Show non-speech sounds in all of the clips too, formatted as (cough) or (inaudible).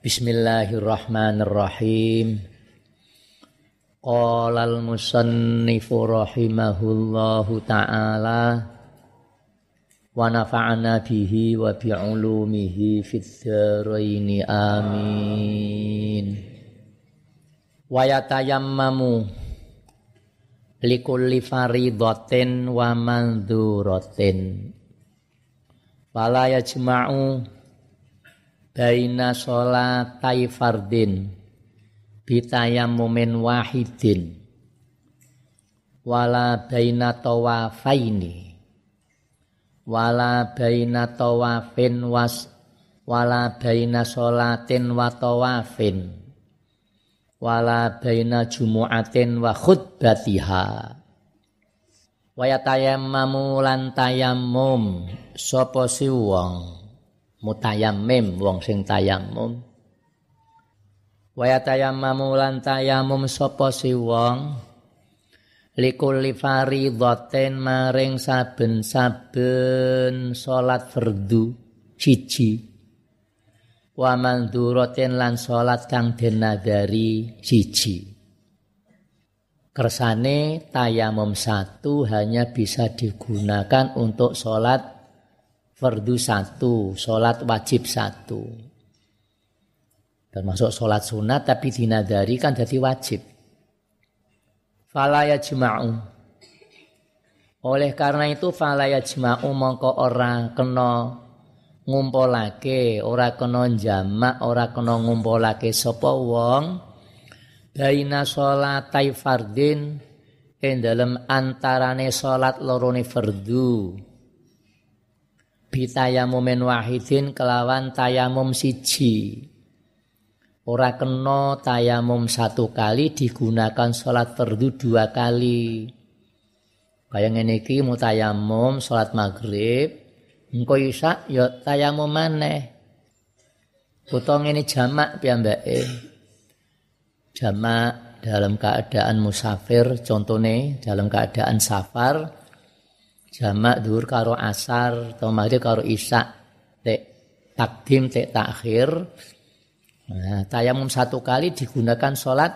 Bismillahirrahmanirrahim. Qala al-musannifu rahimahullahu ta'ala wa nafa'ana bihi wa bi'ulumihi fid dharain amin. Wa yatayammamu likulli faridatin wa manduratin. Fala yajma'u baina sholatai fardin. Bitayammumin wahidin. Wala baina tawafaini. Wala baina tawafin was wala baina sholatin wa tawafin. Wala baina jumu'atin wa khutbatiha. Wa yatayammamu lan tayammum. Sapa si wong mutayammim wong sing tayammum. Wa tayammamu lan tayamum sapa si wong likulli faridhatin maring saben-saben salat fardu siji. Wa manduratin lan salat kang den nadari siji. Kersane tayamum satu hanya bisa digunakan untuk sholat fardu satu, sholat wajib satu. Termasuk sholat sunat tapi dinadari kan jadi wajib. Falaya jema'u. Oleh karena itu falaya jema'u mongko ora kena ngumpulake, ora kena jamak, ora kena ngumpulake sapa wong baina sholatai fardin ing dalem antarane salat lorone fardu bitayamumin wahidin kelawan tayamum siji. Ora kena tayamum satu kali digunakan sholat fardu dua kali. Kayak ngene iki mutayamum sholat maghrib, engko isa ya tayamum maneh. Utawa ngene jamak piyambake. Jamak dalam keadaan musafir, contohnya dalam keadaan safar, jamak dhuwur karo asar atau maghrib karo isya tek takdim tek takhir. Nah, tayamum satu kali digunakan sholat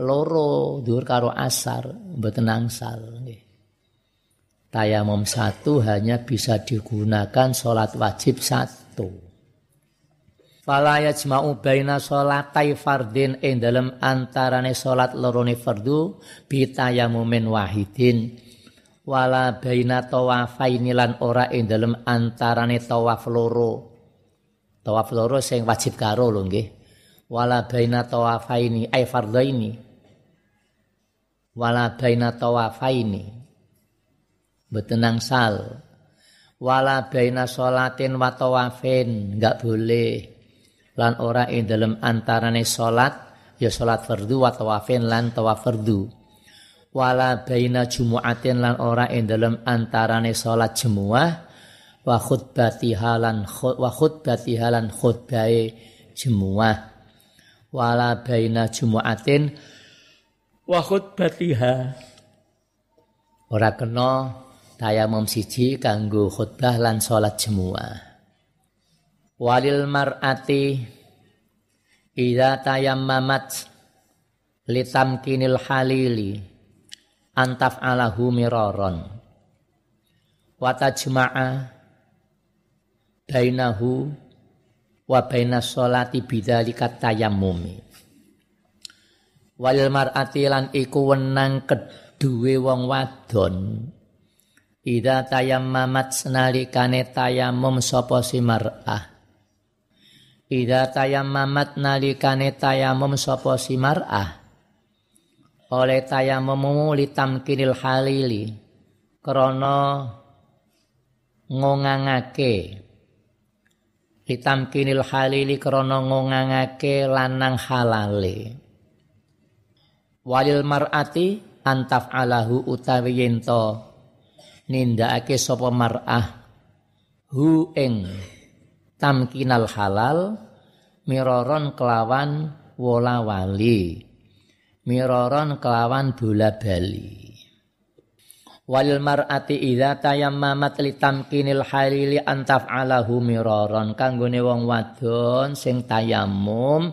loro dhuwur karo asar mboten angsal tayamum satu hanya bisa digunakan sholat wajib satu. Fala yajma'u baina sholatai fardin ing dalem antarane salat lorone fardu bi tayamumin wahidin wala baina tawafaini lan ora ing dalem antarane tawaf loro. Tawaf loro sing wajib karo lho nggih. Wala baina tawafaini ay fardhaini. Wala baina tawafaini. Mboten sal. Wala baina salatin wa tawafin, enggak boleh. Lan ora ing dalem antarane salat ya salat fardu wa tawafin lan tawaf fardu wala baina jumu'atin lan ora ing dalem antarane salat jemuah wa khutbati halan wa khutbati halan khutbae jemuah wala baina jumu'atin wa khutbatiha. Ora kena tayamum siji kanggo khutbah lan salat jemuah walil mar'ati idza tayammamat litamkinil halili antaf alahu miraron wa tajma'a bainahu wa bainas sholati bidzalika tayammumi. Wal mar'ati lan iku wenang keduwe wong wadon. Ida tayammamat senalikane tayamum sapa si mar'ah? Ida tayammamat nalikane tayamum sapa si mar'ah oleh tayammum litamkinil halili. Krana ngongangake. Litamkinil halili krana ngongangake lanang halale. Walil mar'ati antaf alahu utawi yento nindakake sapa mar'ah hu ing tamkinal halal miroron kelawan wola wali miroron kelawan bola bali Walil mar'ati idza tayammamat li tamkinil halili antaf'alahu miraron kanggone wong wadon sing tayammum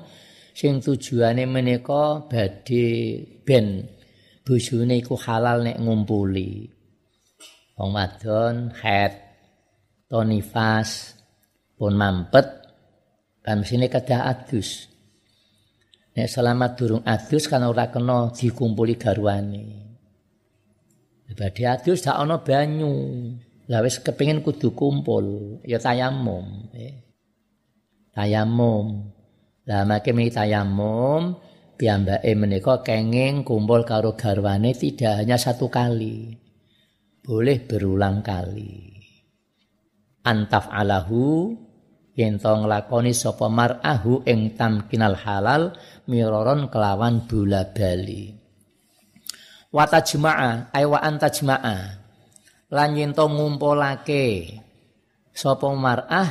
sing tujuane menika badhe ben bojone iku halal nek ngumpuli. Wong wadon haid tonifas pun mampet kan sini kedah adus. Nek selama durung adus kan ora kena dikumpuli garwane. Badhe adus dak ana banyu. Lah wis kepengin kudu kumpul, ya tayamum. Eh. Tayamum. Lah make mi tayamum piyambake menika kenging kumpul karo garwane tidak hanya satu kali. Boleh berulang kali. Antaf alahu yen to nglakoni sapa mar'ahu ing tamkinal halal miroron kelawan bola bali. Wa tajma'a ay wa antajma'a lan yen to ngumpulake sapa mar'ah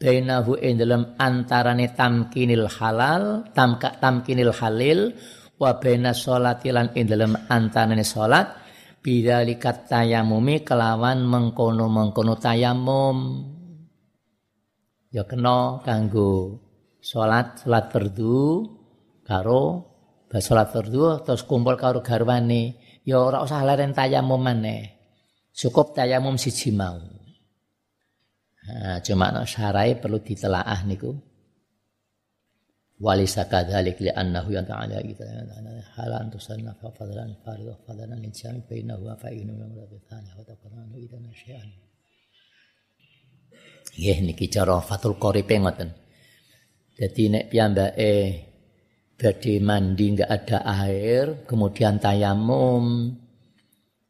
bainahu ing dalem antarane tamkinil halal tamka tamkinil halil wa baina sholati lan ing dalem antarane salat bidzalika tayamumi kelawan mengkono-mengkono tayamum ya kena kanggo salat salat fardu karo Bas salat fardu terus kumpul karo garwane, ya ora usah leren tayamum maneh. Cukup tayamum siji mau. Nah, cuma no syarai perlu ditelaah niku. Walisa kadzalik li annahu yang ta'ala kita halan tusanna fa fadlan fardhu fadlan jami bainahu wa fa'inu min rabitani wa taqarranu idan syai'an. Nggih niki cara Fathul Qorib ngoten. Dadi nek piyambake badhe mandi nggak ada air, kemudian tayamum,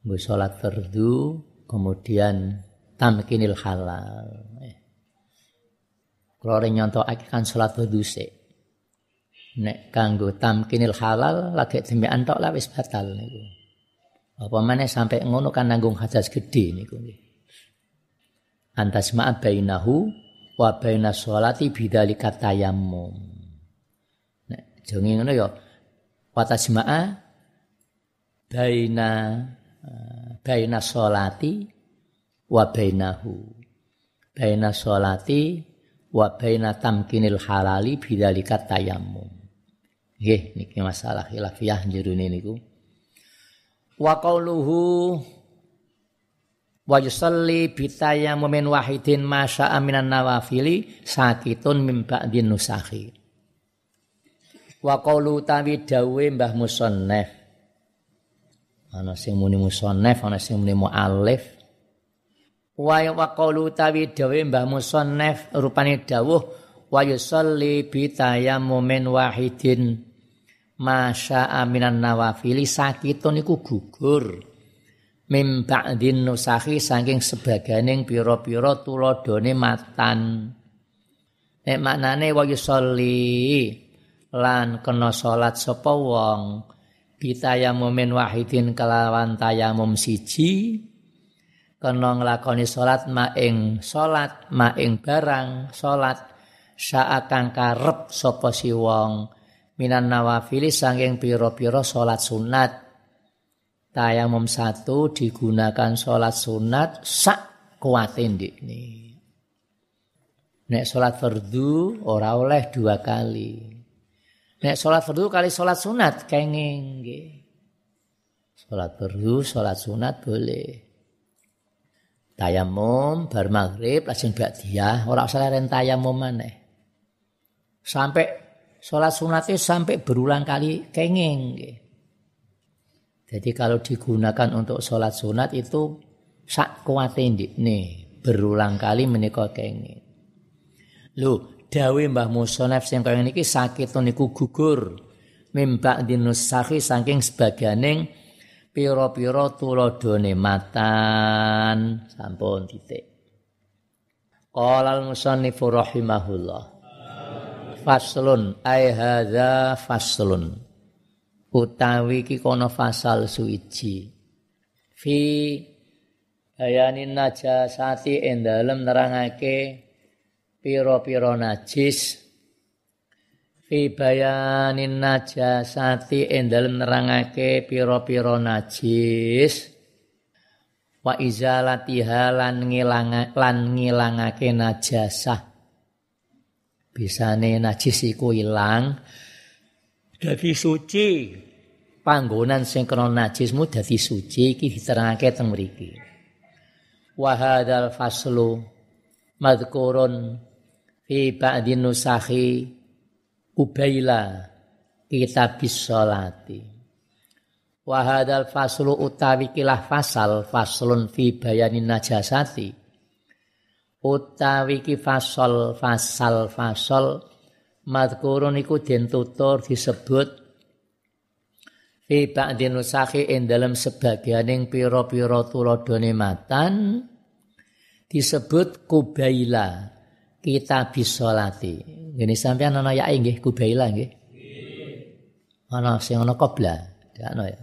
gue sholat fardu, kemudian tamkinil halal. Kalau orang nyontoh kan sholat fardu sih. Nek kanggo tamkinil halal lagi demi antok lah wis batal niku. Apa mana sampai ngono kan nanggung hadas gede niku nggih. Antas ma'a bainahu wa bainas sholati bidzalika tayammum. Jange ngono ya watasma'a baina eh, baina sholati wa bainahu. Baina sholati wa baina tamkinil halali bidzalika tayammum. Nggih niki masalah khilafiyah jerone niku. Wa qauluhu wa yusalli bitayammumin wahidin masya aminan nawafili sakitun min ba'din nusakhi. Wa qaulu tawi dawe Mbah Musannaf. Ana sing muni musannaf, ana sing muni muallif. Wa wa qaulu tawi dawe Mbah Musannaf rupane dawuh wa yusalli bi tayammumin wahidin masya aminan nawafili sakitun iku gugur mim ba'din nusahi saking sebaganing pira-pira tuladhane matan. Nek maknane wa yusalli lan kena salat sapa wong bitayamumin wahidin kelawan tayamum siji kena nglakoni salat maing salat maing barang salat saakang karep sapa si wong. Minan nawafili saking pira-pira salat sunat tayamum satu digunakan salat sunat sak kuatin ndikne nek salat fardu ora oleh dua kali Nek sholat fardu kali sholat sunat kenging. Sholat fardu, sholat sunat boleh. Tayamum bar maghrib lajeng ba'diyah ora usah leren tayamum maneh. Sampai sholat sunat itu sampai berulang kali kenging nggih. Jadi kalau digunakan untuk sholat sunat itu sak kuwate nih berulang kali menika kenging. Loh, dawe Mbah Musonef sing kaya niki sakit niku gugur. Mimba dinusakhi saking sebagianing pira-pira tuladhane matan. Sampun titik. Qala al-musannif rahimahullah. Faslun ay faslun utawi iki kono fasal suci fi bayanin najasati ing dalem nerangake piro-piro najis. Fi bayanin najasati ing dalem nerangake piro-piro najis. Wa izalatiha lan ngilanga lan ngilangake najasah. Bisane najis iku ilang dadi suci. Panggonan sing krana najismu dadi suci iki diterangake teng mriki. Wa hadzal faslu madhkurun fi ba'din nusahi ubaila kitabis sholati Wa hadzal faslu utawi kilah fasal faslun fi bayanin najasati. Utawi ki fasal fasal fasal madhkurun iku den tutur disebut fi ba'din nusahi ing dalem sebagianing pira-pira matan disebut kubaila kita bisolati. Ini sampean ana ya nggih kubaila nggih. Ana sing ana qabla, ana ya.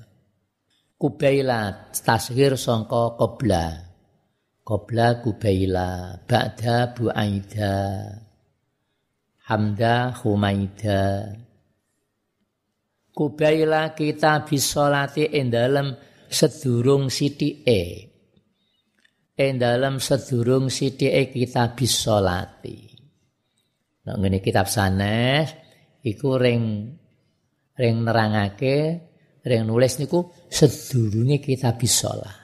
Kubaila tasghir sangka qabla. Qabla Kubaila, ba'da Buaida. Hamda Humaida. Kubaila kita bisolati ing dalem sedurung sithike. Ing dalem sedurung sithike kita bisolati. Nek ngene kitab sanes iku ring ring nerangake yang nulis niku sedurunge kita bisolah.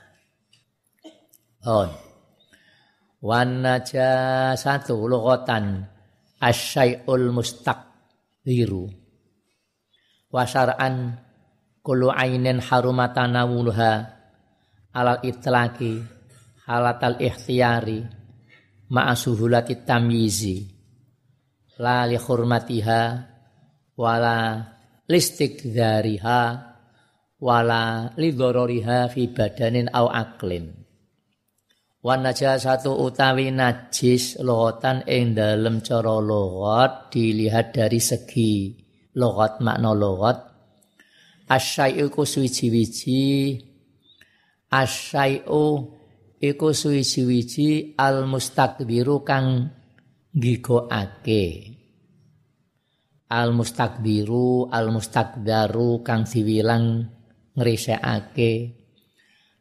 Oh. Wan satu lughatan asyai'ul mustaqdiru. Wasar'an kullu ainin harumatana wulha alal itlaki halatal ikhtiyari ma'asuhulati tamyizi la li hurmatiha wala listik dariha wala lidororiha fi badanin au aklin. Wan satu utawi najis logotan ing dalem cara logot dilihat dari segi logot makna logot. Asyai'u ku suwiji-wiji. Asyai'u iku suwiji-wiji al mustakbiru kang ngigokake al mustakbiru al mustakdaru kang diwilang ngrisekake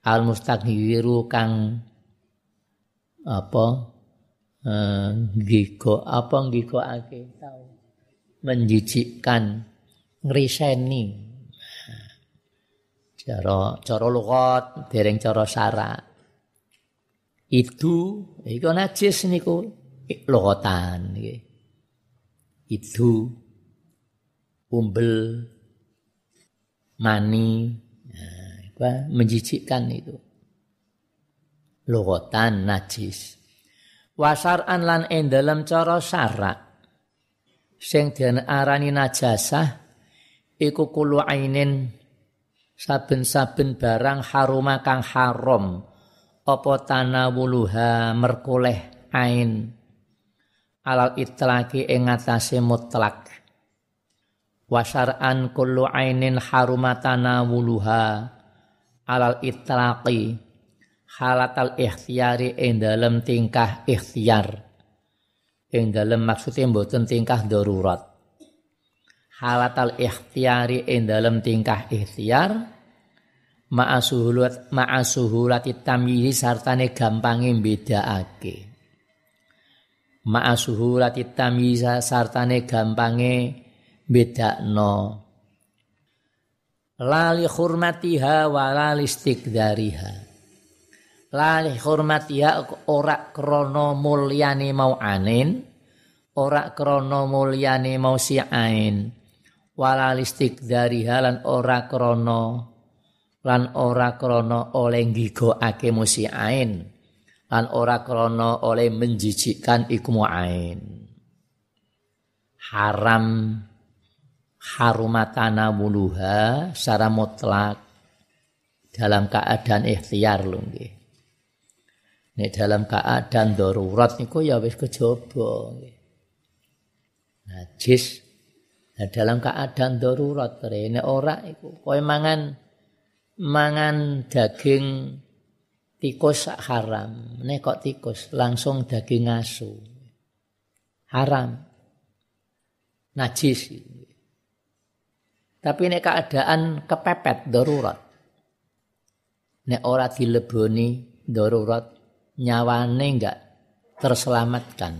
al mustaghfiru kang apa eh, gigo apa ake tahu menjijikkan ngriseni. Cara cara lugat dereng cara sara itu iku najis niku logatan nggih itu umbel mani. Nah, menjijikkan itu logotan najis. Wasaran lan ing dalam cara syarak sing arani najasah iku kulu ainin saben-saben barang haruma kang haram. Apa tanawuluha merkoleh ain. Alal itlaki ing ngatasé mutlak. Wasar'an kullu ainin harumatana wuluha alal itlaqi halatal ikhtiyari ing dalem tingkah ikhtiar. Ing dalem maksudnya mboten tingkah darurat. Halatal ikhtiyari ing dalem tingkah ikhtiar ma'asuhulat ma'asuhulati tamyiz sartane gampange bedakake ma'asuhulati tamyiz sartane gampange bedakno lali hurmatiha wa lali lali hurmatiha ora krono mulyane mau anin ora krono mulyane mau siain wala istikdariha lan ora krono lan ora krono oleh ngigokake musiain lan ora krono oleh menjijikkan iku ain haram harumatana wuluha secara mutlak dalam keadaan ikhtiar lho. Nek dalam keadaan darurat niku ya wis kejaba. Najis nah, dalam keadaan darurat rene ora iku kowe mangan mangan daging tikus haram. Nek kok tikus langsung daging asu. Haram. Najis. Tapi nek keadaan kepepet darurat. Nek ora dileboni darurat nyawane enggak terselamatkan.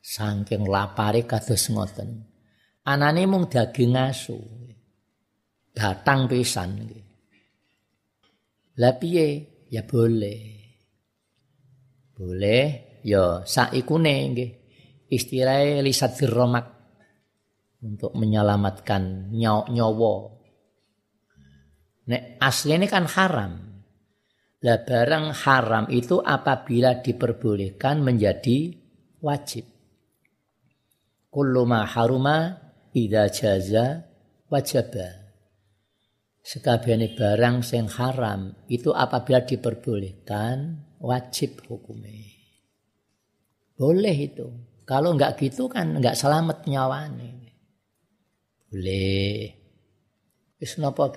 Saking lapare kados ngoten. Anane mung daging asu. Batang pisan. Lah? Ya boleh. Boleh ya saikune nggih. Istilahnya lisat romak untuk menyelamatkan nyawa. Nek aslinya kan haram. Lah barang haram itu apabila diperbolehkan menjadi wajib. Kullu ma haruma idza jaza wajaba. Sekabiane barang sing haram itu apabila diperbolehkan wajib hukumnya. Boleh itu. Kalau enggak gitu kan enggak selamat nyawane. Boleh. Wis napa.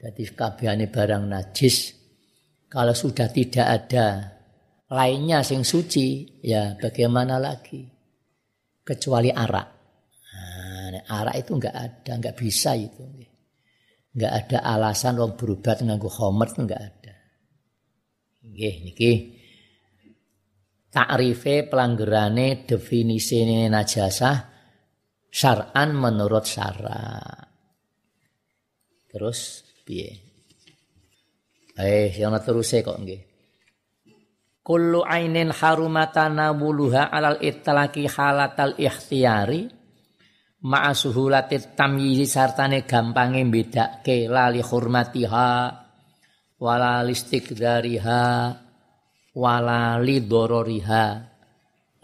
Jadi kabehane barang najis kalau sudah tidak ada lainnya sing suci ya bagaimana lagi kecuali arak. Nah, arak itu enggak ada, enggak bisa itu. Enggak ada alasan wong berobat nganggo homer itu enggak ada. Nggih niki takrife pelanggarane definisine najasah syar'an menurut syara. Terus piye? Eh, yang terus kok nggih. Kullu ainin harumatana buluha alal itlaqi halatal ikhtiyari ma'a suhulatit tamyizi sartane gampange bedake lali hurmatiha wala listikdariha wala lidororiha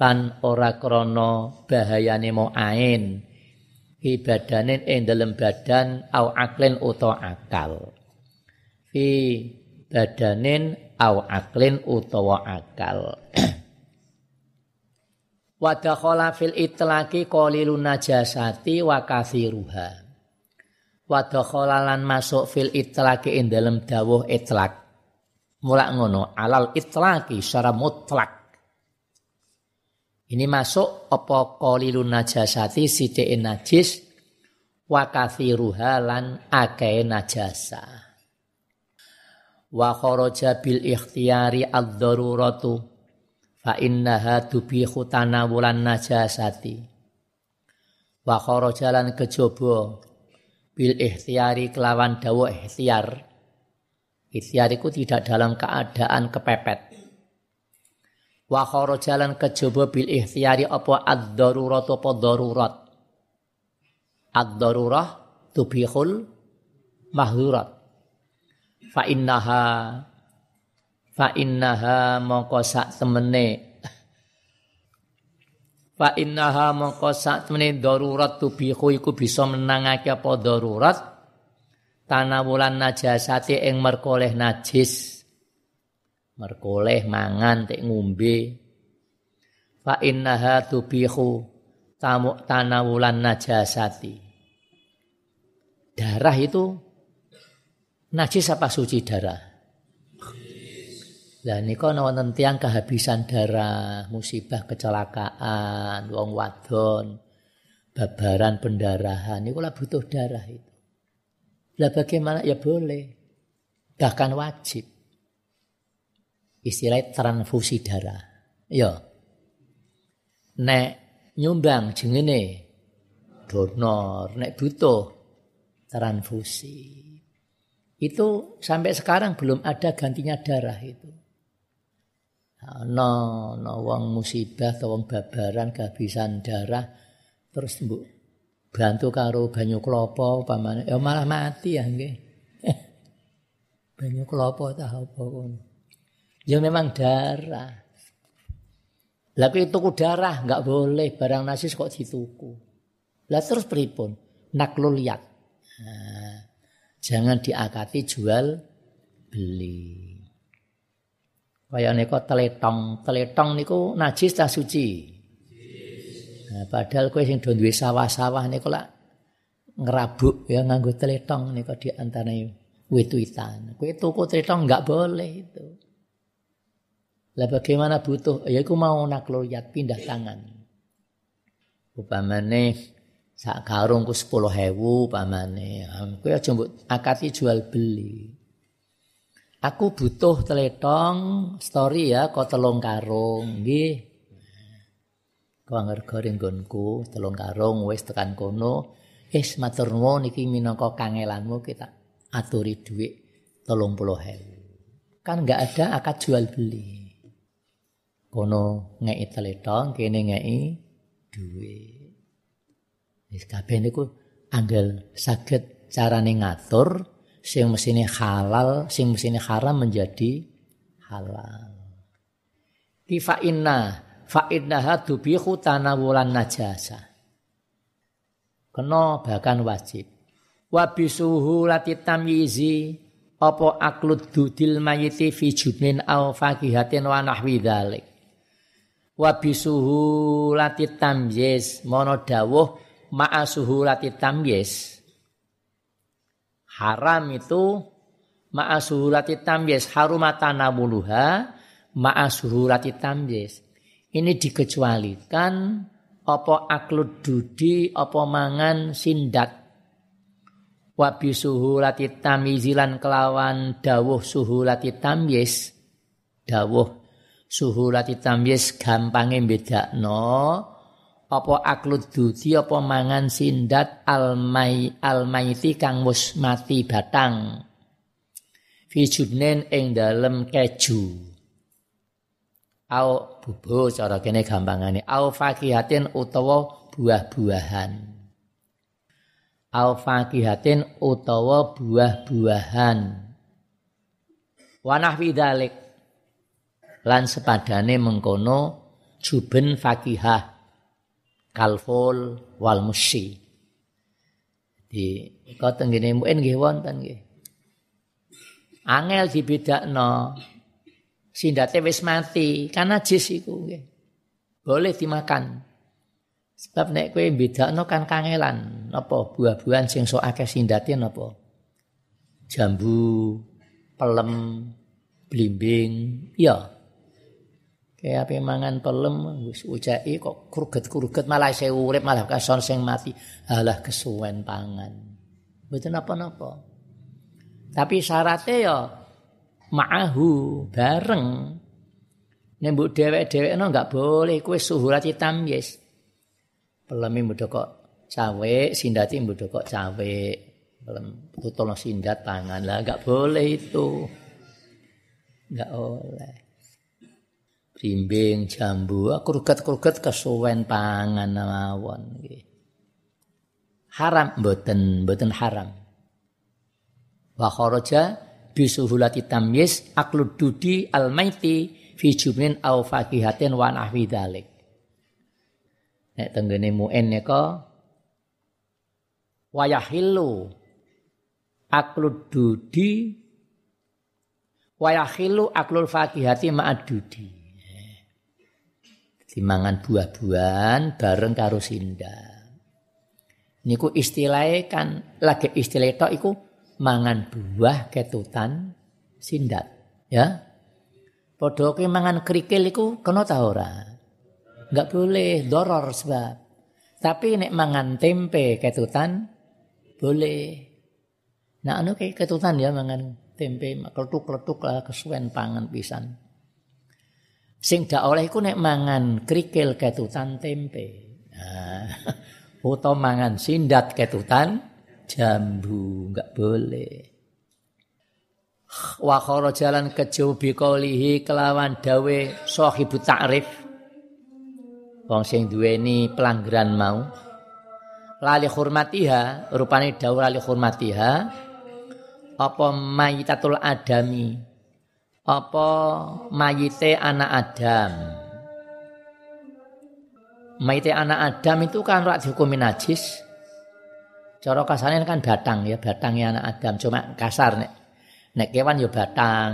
lan ora krana bahayane mo ain ibadanin ing dalem badan au aklin utawa akal. Fi badanin au aklin utawa akal. (clears throat) Wa dakhala fil itlaqi qalilun najasati wa kathiruha. Wa lan masuk fil itlaqi ing dalem dawuh itlaq. Mulak ngono alal itlaqi secara mutlak. Ini masuk apa qalilun najasati sithike najis wa kathiruha lan akeh najasa. Wa kharaja bil ikhtiyari ad-daruratu fa innaha tubihu tanawulan najasati. Wa kharaja lan kejaba bil ikhtiyari kelawan dawuh ikhtiar. Ikhtiar itu tidak dalam keadaan kepepet wa kharajalan kejaba bil ihtiyari apa ad-darurat apa darurat ad-darurah tubihul mahdurat. Fa innaha fa innaha mongko sak temene. Fa innaha mongko sak temene darurat tubihu iku bisa menangake apa darurat? Tanawulan najasati ing merkoleh najis. Merkoleh mangan tek ngombe. Fa innaha tubihu tanawulan najasati darah itu najis apa suci darah? Lah nika wonten tiyang kehabisan darah musibah kecelakaan wong wadon babaran pendarahan niku lah butuh darah itu. Lah bagaimana? Ya boleh. Bahkan wajib. Istilah transfusi darah. Ya. Nek nyumbang jengene donor, nek butuh transfusi. Itu sampai sekarang belum ada gantinya darah itu. No, no wong musibah atau wong babaran kehabisan darah terus bu bantu karo banyu klopo pamane ya malah mati ya nggih. (laughs) banyu klopo tak apa kono. Ya memang darah. Lagi tuku darah nggak boleh barang nasi kok dituku. Lah terus pripun? Nakluliat. Jangan diakati jual beli. Kaya niku teletong, teletong niku najis ta suci? Nah, padahal kowe sing do sawah-sawah niku lak ngerabuk ya nganggo teletong niku di antara wit-witan. Kowe tuku teletong nggak boleh itu. Lah bagaimana butuh? Ya iku mau nakloyat pindah tangan. Upamane sak karung ku 10.000 upamane. Kowe aja mbok akati jual beli. Aku butuh teletong story ya kok telung karung nggih. Kau ngergo ringgonku telung karung wis tekan kono. Wis matur nuwun iki minangka kangelanmu kita aturi dhuwit 30.000. Kan enggak ada akad jual beli. Kono ngeki teletong kene ngeki dhuwit. Kabeh niku anggel saged carane ngatur sing mesine halal, sing mesine haram menjadi halal. Ki fa inna fa innaha tubihu tanawulan najasa. Kena bahkan wajib. Wa bisuhu lati tamyizi apa aklud dudil mayiti fi jubnin au fakihatin wa nahwi dzalik. Wa bisuhu lati tamyiz mono dawuh ma'a suhu lati tamyiz. Haram itu ma'asuhulati tamyiz. Harumatana muluha ma'asuhulati tamyiz. Ini dikecualikan apa aklud dudi apa mangan sindat wabi suhulati tamizilan kelawan dawuh suhulati tamyiz. Dawuh suhulati tamyiz gampange bedakno apa aklud dudi apa mangan sindat almai almaiti kang mus mati batang. Fi jubnen ing dalem keju. Au bubu cara kene gampangane. Au fakihatin utawa buah-buahan. Au fakihatin utawa buah-buahan. Wanah widalik lan sepadane mengkono juben fakihah kalful wal musi. Di kau tenggine muen nggih wonten nggih. Angel dibedakno. Sindate wis mati, kan najis iku nggih. Boleh dimakan. Sebab nek kowe bedakno kan kangelan, napa buah-buahan sing sok akeh sindate napa? Jambu, pelem, blimbing, ya Kayak ape mangan pelem wis ujaki kok kruget-kruget malah saya urip malah kason sing mati. Alah kesuwen pangan. Mboten apa-apa. Tapi syaratnya ya ma'ahu bareng. Nek mbok dhewek-dhewekno enggak boleh kowe suhurati tamyiz. Peleme mbok kok cawe, sindati mbok kok cawe. Pelem tutulno sindat pangan lah enggak boleh itu. Enggak boleh. Rimbing jambu, kruget-kruget kesuwen pangan nggih. Haram mboten, mboten haram. Wa kharaja bisuhulati tamyiz aklud dudi almaiti fi jumlin au fakihatin wa nahwi dzalik. Nek tenggene muen nika wayahillu aklud dudi wayahillu aklul fakihati ma'adudi dimangan buah-buahan bareng karo sinda. Niku istilahnya kan lagi istilah itu iku mangan buah ketutan sindat, ya. Padha mangan kerikil iku kena ta ora? Enggak boleh doror sebab. Tapi nek mangan tempe ketutan boleh. Nah anu kayak ketutan ya mangan tempe kletuk-kletuk lah kesuwen pangan pisan. Sing dak oleh iku nek mangan krikil ketutan tempe. Nah, (laughs) utawa mangan sindat ketutan jambu enggak boleh. Wa jalan kejauh biqaulihi kelawan dawe sahibu ta'rif. Wong sing duweni pelanggaran mau lali hormatiha rupane dawuh lali hormatiha apa mayitatul adami apa mayite anak Adam. Mayite anak Adam itu kan rak dihukumi najis. Cara kasarnya kan batang ya, batangnya anak Adam. Cuma kasar nek nek kewan ya batang,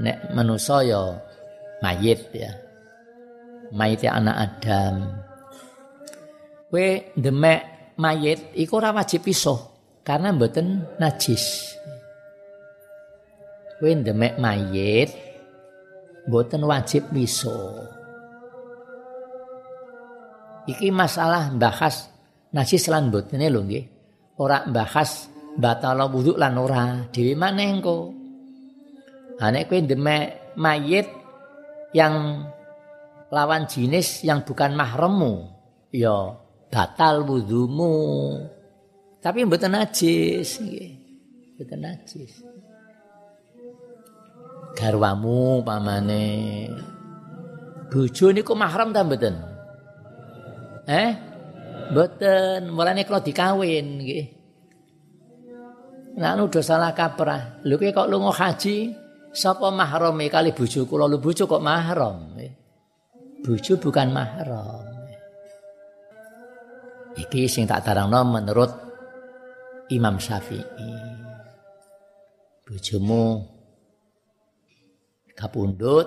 nek manusa ya mayit ya. Mayite anak Adam. We demek mayit iku ora wajib pisuh karena mboten najis kowe ndemek mayit mboten wajib miso. Iki masalah bahas najis lan mbotene lho nggih. Ora bahas batal wudu lan ora. Dhewe maneh engko. Anek kowe demek mayit yang lawan jenis yang bukan mahrammu, ya batal wudhumu. Tapi mboten najis nggih. Mboten najis. Garwamu pamane bojo niku mahram ta mboten? Eh? Mboten, mulane kalau dikawin nggih. Nah, udah salah kaprah. Lho kok lunga haji, sapa mahrame kali bojo kula lho bojo kok mahram. Bojo bukan mahram. Iki sing tak tarangno menurut Imam Syafi'i. Bojomu kapundhut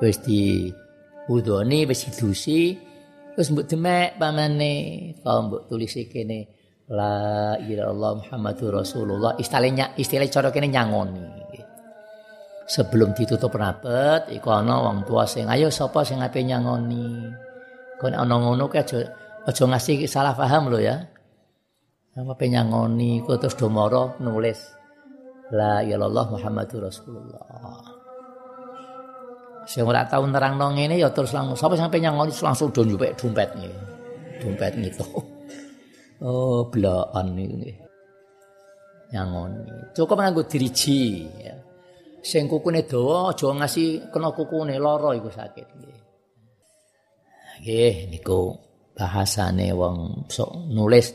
wis di udoni wis didusi terus mbok demek pamane. Kalau mbok tulis kene la ilaha Muhammadur Rasulullah istilahnya istilah cara kene nyangoni. Sebelum ditutup rapet iku ana wong tua sing ayo sapa sing ape nyangoni? Kon ana ngono ki aja aja ngasih salah paham lho ya. Apa penyangoni ku terus domoro nulis la ilaha Muhammadur Rasulullah Sing ora tau nerangno ngene ya terus langsung sapa sampe nyangoni langsung do nyupek dompet nih. Dompet gitu. (laughs) Oh, blokan niku nggih. Nyangoni. Cukup nganggo diriji ya. Sing kukune dawa aja ngasih kena kukune lara iku sakit nggih. Nggih niku bahasane wong sok nulis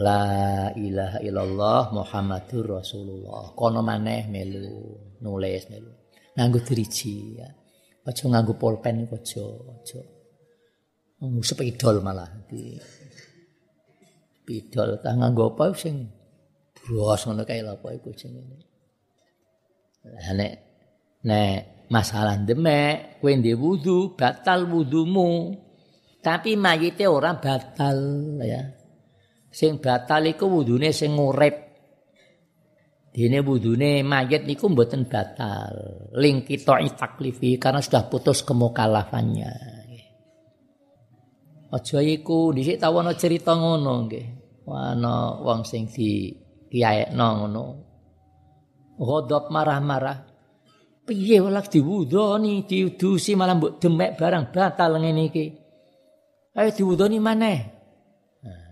La ilaha illallah Muhammadur Rasulullah. Kono maneh melu nulis melu nganggo driji ya. Aja nganggo pulpen iku aja, aja. Nganggo sepidol malah di spidol ta nganggo apa sing bros ngono kae lha apa iku jenenge. Lah nek nek masalah demek kowe ndek wudu batal wudumu. Tapi mayite ora batal ya. Sing batal iku wudune sing urip. Dene wudune mayit niku mboten batal. Ling kita taklifi karena sudah putus kemukalafannya. Aja iku dhisik tau ana cerita ngono nggih. Ana wong sing di kiyaekno ngono. Godop marah-marah. Piye welak diwudoni, diudusi malah mbok demek barang batal ngene iki. Ayo diwudoni maneh. Nah,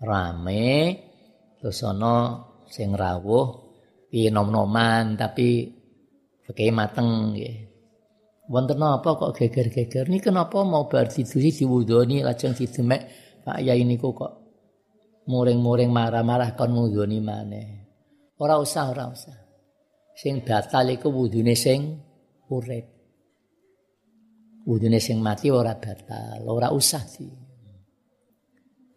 rame terus ana sing rawuh piye nom-noman tapi pakai mateng nggih. Wonten napa kok geger-geger? Ini kenapa mau bar didusi diwudoni lajeng didemek Pak Yai niku kok muring-muring marah-marah kon ngudoni maneh. Ora usah, ora usah. Sing batal iku wudune sing urip. Wudune sing mati ora batal, ora usah sih.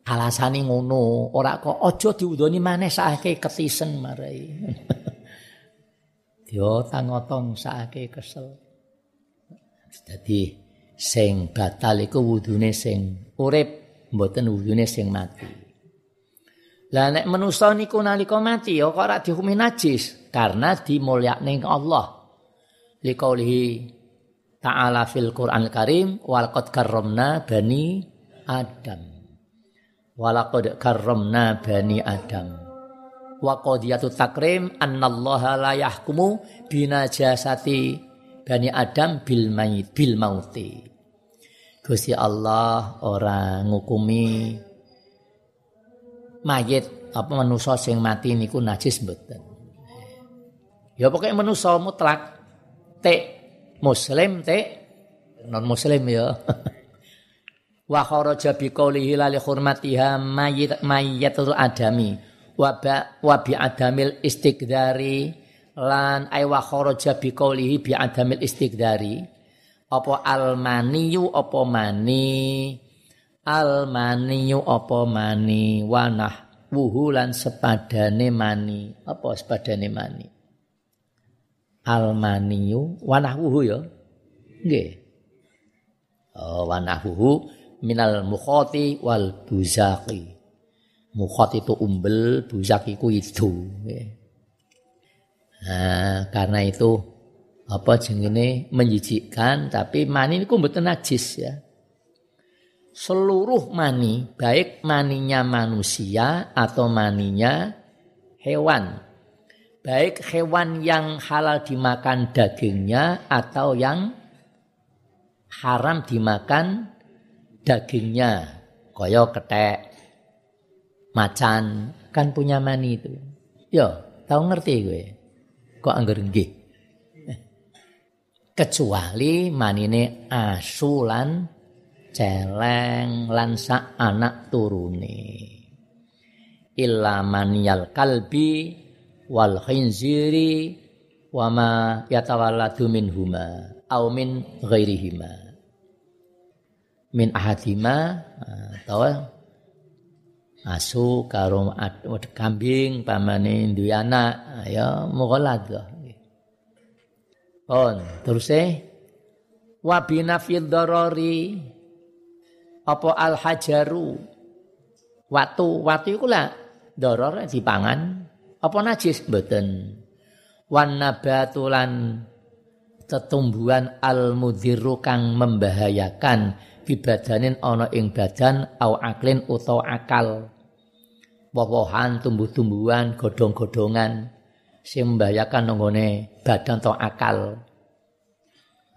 Alasane ngono ora kok aja diudoni maneh sakake ketisen marai. (laughs) Yo tangotong sakake kesel. Dadi sing batal iku wudune sing urip mboten wudune sing mati. Lah nek manusa niku nalika mati ya kok ora dihukumi najis? Karena dimulyakne Allah. Liqaulihi ta'ala fil Qur'anil Karim wal qad karramna bani Adam Walaqad karramna bani Adam. Wa qadiyatu takrim annallaha la yahkumu binajasati bani Adam bil mayit bil mauti. Gusti Allah ora ngukumi mayit apa manusa sing mati niku najis mboten. Ya pokoknya manusa mutlak te muslim te non muslim ya. (laughs) wa kharaja bi qoulihi la li hurmatiha mayyatul adami. Wa ba wa bi adamil istiqdari lan ay wa kharaja bi qoulihi bi adamil istiqdari apa almaniyu apa mani? Almaniyu apa mani? Wanah wuhu lan sepadane mani. Apa sepadane mani? Almaniyu wanah wuhu ya? Nggih. Oh wanah wuhu minal mukhoti wal buzaki. Mukhot itu umbel, buzaki itu itu. Nah, karena itu apa jengine menjijikkan tapi mani itu mboten najis ya. Seluruh mani, baik maninya manusia atau maninya hewan. baik hewan yang halal dimakan dagingnya atau yang haram dimakan dagingnya koyo ketek. Macan kan punya mani itu. Yo tahu ngerti gue? Kok angger nggih? (laughs) Kecuali manine asulan celeng lan sak anak turune. Illa maniyal kalbi wal khinziri wa ma yatawalladu minhuma au min ghairihima min ahadima atau asu karo kambing pamane duwe anak ya mughalad on terus e wa binafil darari apa al hajaru? Watu watu iku lah doror dipangan. Apa najis? Mboten. Wan nabatulan tetumbuhan al mudhiru kang membahayakan bibadanin ana ing badan au aklin utawa akal woh-wohan tumbuh-tumbuhan godhong-godhongan sing membahayakan nggone badan atau akal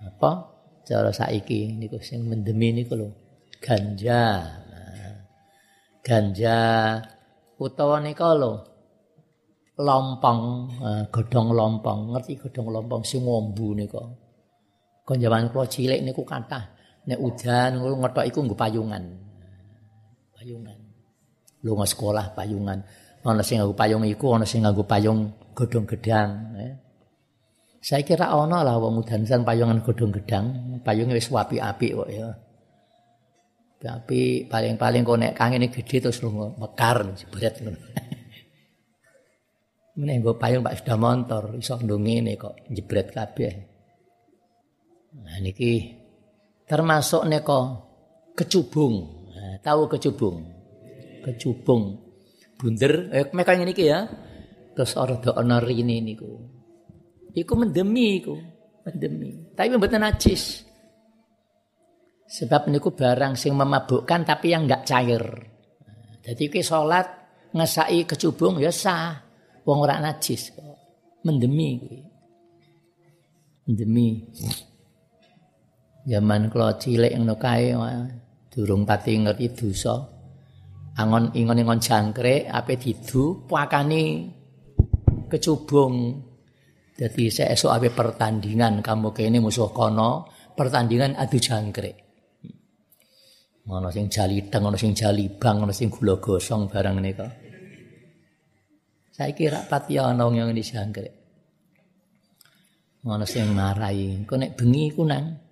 apa cara saiki niku sing mendemi niku lho ganja ganja utawa nika lho lompong, uh, godhong lompong. Ngerti godhong lompong sing ngombu nika. Kon jaman kula cilik niku kathah. Nek udan ngono ngethok iku nggo payungan. Payungan. Lunga sekolah payungan. Ana sing nganggo payung iku, ana sing nganggo payung godhong gedang. Eh. Saya kira ana lah wong udan payungan godhong gedang. Payungnya wis apik-apik kok ya. Tapi paling-paling kok nek kangene gedhe terus lunga mekar jebret ngono. (laughs) Meneh nggo payung Pak sudah motor iso ndongene kok jebret kabeh. Nah niki termasuk neko kecubung. Nah, tahu kecubung? Kecubung. Bunder eh mereka niki ya. Terus ordo ana rine niku. Iku mendemi iku, mendemi. Tapi mboten najis. Sebab niku barang sing memabukkan tapi yang enggak cair. Nah, jadi ki salat ngesai kecubung ya sah wong ora najis mendemi kuwi mendemi zaman kula cilik ngono kae durung pati ngerti dosa angon ingon-ingon jangkrik ape didu pakani kecubung jadi saya esok ape pertandingan kamu kene musuh kono pertandingan adu jangkrik Ono sing jali teng, ono sing jali bang, ono sing gula gosong barang nika. Saya kira pati ana wong yang disangkrek. Ngono sing marai, kok nek bengi ku nang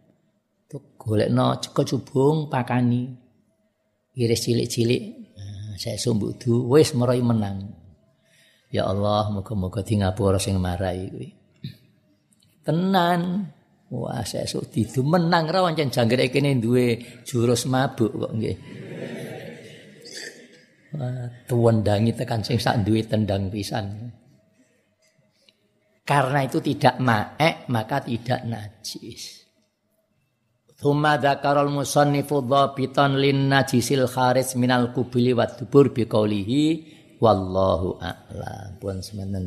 golekno kecubung pakani. Iris cilik-cilik, nah, saya sumbuk du wis merai menang. Ya Allah, muga-muga di ngapura sing marai. Tenan. Wah, saya sok didu menang ra pancen jangkrik kene duwe jurus mabuk kok nggih. tuwendangi tekan sing sak duwe tendang pisan. Karena itu tidak ma'ek maka tidak najis. Thumma dzakarul musannifu dhabitan lin najisil kharij minal kubili wa dubur biqaulihi wallahu a'lam. Pun semenen